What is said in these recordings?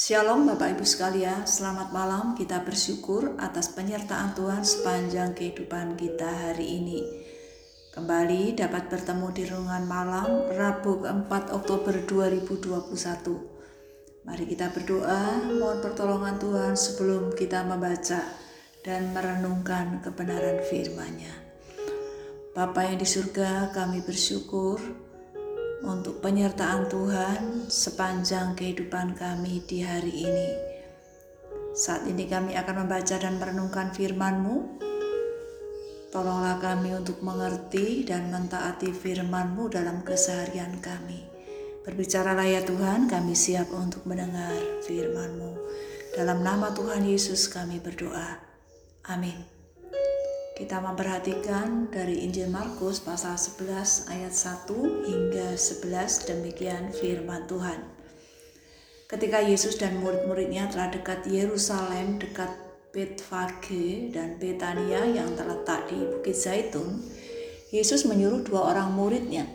Shalom Bapak Ibu sekalian, selamat malam. Kita bersyukur atas penyertaan Tuhan sepanjang kehidupan kita hari ini. Kembali dapat bertemu di renungan malam Rabu 4 Oktober 2021. Mari kita berdoa, mohon pertolongan Tuhan sebelum kita membaca dan merenungkan kebenaran firman-Nya. Bapa yang di surga, kami bersyukur untuk penyertaan Tuhan sepanjang kehidupan kami di hari ini. Saat ini kami akan membaca dan merenungkan firman-Mu. Tolonglah kami untuk mengerti dan mentaati firman-Mu dalam keseharian kami. Berbicaralah ya Tuhan, kami siap untuk mendengar firman-Mu. Dalam nama Tuhan Yesus kami berdoa. Amin. Kita memperhatikan dari Injil Markus pasal 11 ayat 1 hingga 11 demikian firman Tuhan. Ketika Yesus dan murid-muridnya telah dekat Yerusalem, dekat Betfage dan Betania yang terletak di Bukit Zaitun, Yesus menyuruh dua orang muridnya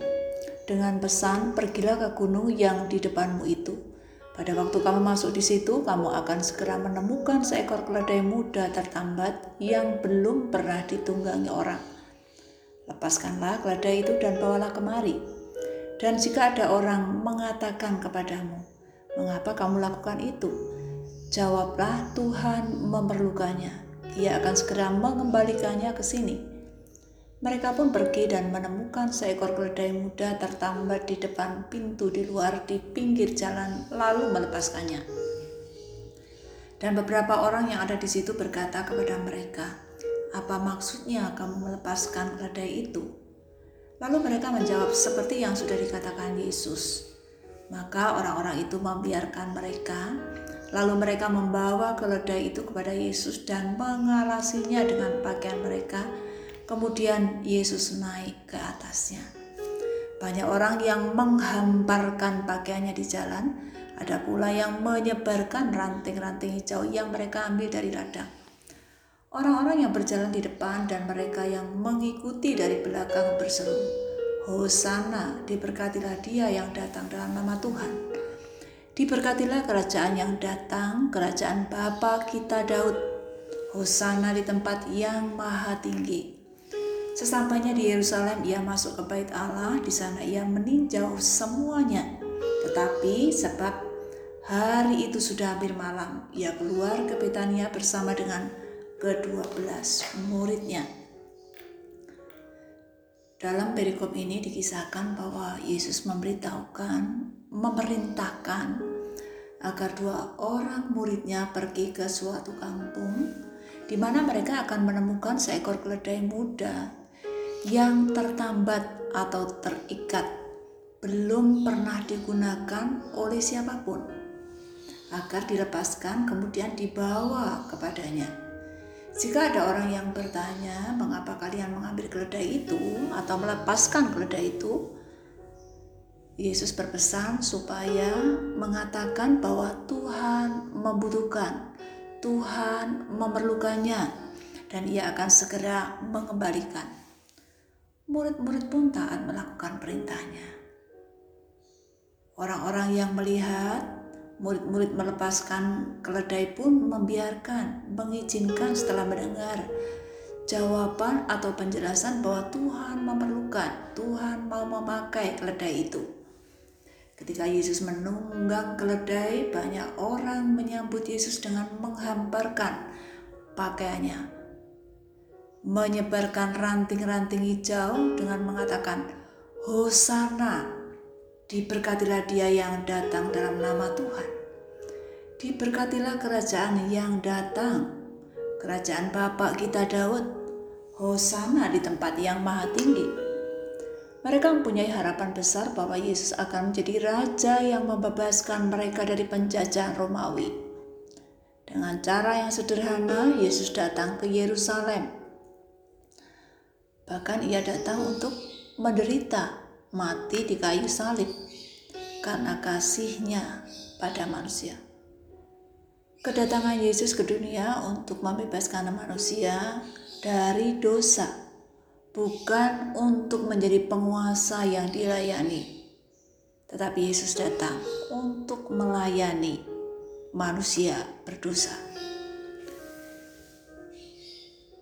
dengan pesan, "Pergilah ke gunung yang di depanmu itu." Pada waktu kamu masuk di situ, kamu akan segera menemukan seekor keledai muda tertambat yang belum pernah ditunggangi orang. Lepaskanlah keledai itu dan bawalah kemari. Dan jika ada orang mengatakan kepadamu, "Mengapa kamu lakukan itu?" Jawablah, "Tuhan memerlukannya. Ia akan segera mengembalikannya ke sini." Mereka pun pergi dan menemukan seekor keledai muda tertambat di depan pintu di luar di pinggir jalan, lalu melepaskannya. Dan beberapa orang yang ada di situ berkata kepada mereka, "Apa maksudnya kamu melepaskan keledai itu?" Lalu mereka menjawab seperti yang sudah dikatakan Yesus. Maka orang-orang itu membiarkan mereka, lalu mereka membawa keledai itu kepada Yesus dan mengalasinya dengan pakaian mereka Kemudian Yesus naik ke atasnya. Banyak orang yang menghamparkan pakaiannya di jalan, ada pula yang menyebarkan ranting-ranting hijau yang mereka ambil dari ladang. Orang-orang yang berjalan di depan dan mereka yang mengikuti dari belakang berseru, Hosana, diberkatilah dia yang datang dalam nama Tuhan. Diberkatilah kerajaan yang datang, kerajaan Bapa kita Daud. Hosana di tempat yang maha tinggi. Sesampainya di Yerusalem, ia masuk ke bait Allah. Di sana ia meninjau semuanya. Tetapi sebab hari itu sudah hampir malam, ia keluar ke Betania bersama dengan kedua belas muridnya. Dalam perikop ini dikisahkan bahwa Yesus memberitahukan, memerintahkan agar dua orang muridnya pergi ke suatu kampung di mana mereka akan menemukan seekor keledai muda yang tertambat atau terikat belum pernah digunakan oleh siapa pun agar dilepaskan kemudian dibawa kepadanya. Jika ada orang yang bertanya, "Mengapa kalian mengambil keledai itu atau melepaskan keledai itu?" Yesus berpesan supaya mengatakan bahwa Tuhan membutuhkan, Tuhan memerlukannya, dan Ia akan segera mengembalikan. Murid-murid pun taat melakukan perintahnya. Orang-orang yang melihat murid-murid melepaskan keledai pun membiarkan, mengizinkan setelah mendengar jawaban atau penjelasan bahwa Tuhan memerlukan, Tuhan mau memakai keledai itu. Ketika Yesus menunggang keledai, banyak orang menyambut Yesus dengan menghamparkan pakaiannya, menyebarkan ranting-ranting hijau dengan mengatakan, Hosana, diberkatilah dia yang datang dalam nama Tuhan. Diberkatilah kerajaan yang datang, kerajaan Bapak kita Daud. Hosana di tempat yang maha tinggi. Mereka mempunyai harapan besar bahwa Yesus akan menjadi raja yang membebaskan mereka dari penjajahan Romawi. Dengan cara yang sederhana, Yesus datang ke Yerusalem Bahkan ia datang untuk menderita, mati di kayu salib karena kasihnya pada manusia. Kedatangan Yesus ke dunia untuk membebaskan manusia dari dosa, bukan untuk menjadi penguasa yang dilayani. Tetapi Yesus datang untuk melayani manusia berdosa.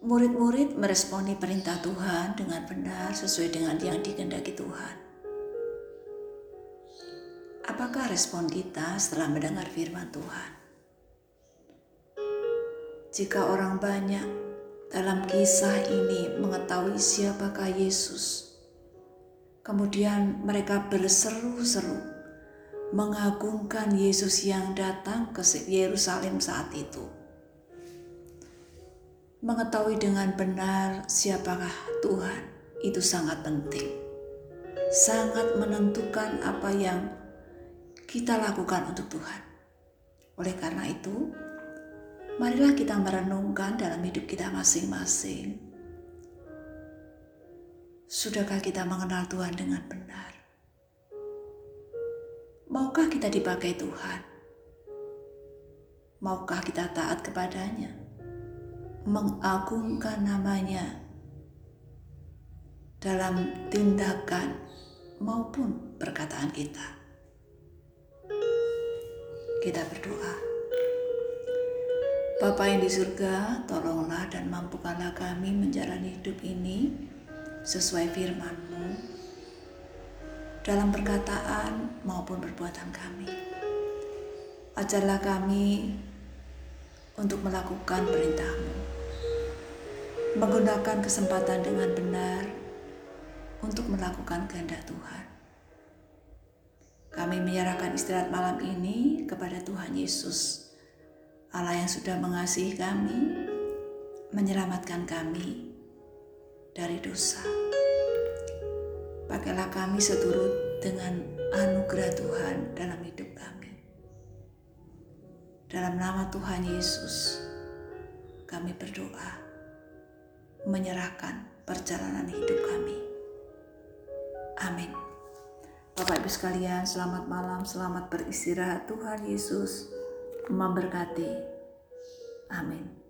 Murid-murid meresponi perintah Tuhan dengan benar sesuai dengan yang dikehendaki Tuhan. Apakah respon kita setelah mendengar firman Tuhan? Jika orang banyak dalam kisah ini mengetahui siapakah Yesus, kemudian mereka berseru-seru mengagungkan Yesus yang datang ke Yerusalem saat itu. Mengetahui dengan benar siapakah Tuhan itu sangat penting. Sangat menentukan apa yang kita lakukan untuk Tuhan. Oleh karena itu, marilah kita merenungkan dalam hidup kita masing-masing. Sudahkah kita mengenal Tuhan dengan benar? Maukah kita dipakai Tuhan? Maukah kita taat kepadanya? Mengagungkan namanya dalam tindakan maupun perkataan kita. Kita berdoa. Bapa yang di surga, tolonglah dan mampukanlah kami menjalani hidup ini sesuai firman-Mu dalam perkataan maupun perbuatan kami. Ajarlah kami untuk melakukan perintahmu, menggunakan kesempatan dengan benar untuk melakukan kehendak Tuhan. Kami menyerahkan istirahat malam ini kepada Tuhan Yesus, Allah yang sudah mengasihi kami, menyelamatkan kami dari dosa. Pakailah kami seturut dengan anugerah Tuhan dalam hidup kami. Dalam nama Tuhan Yesus, kami berdoa, menyerahkan perjalanan hidup kami. Amin. Bapak Ibu sekalian, selamat malam, selamat beristirahat. Tuhan Yesus memberkati. Amin.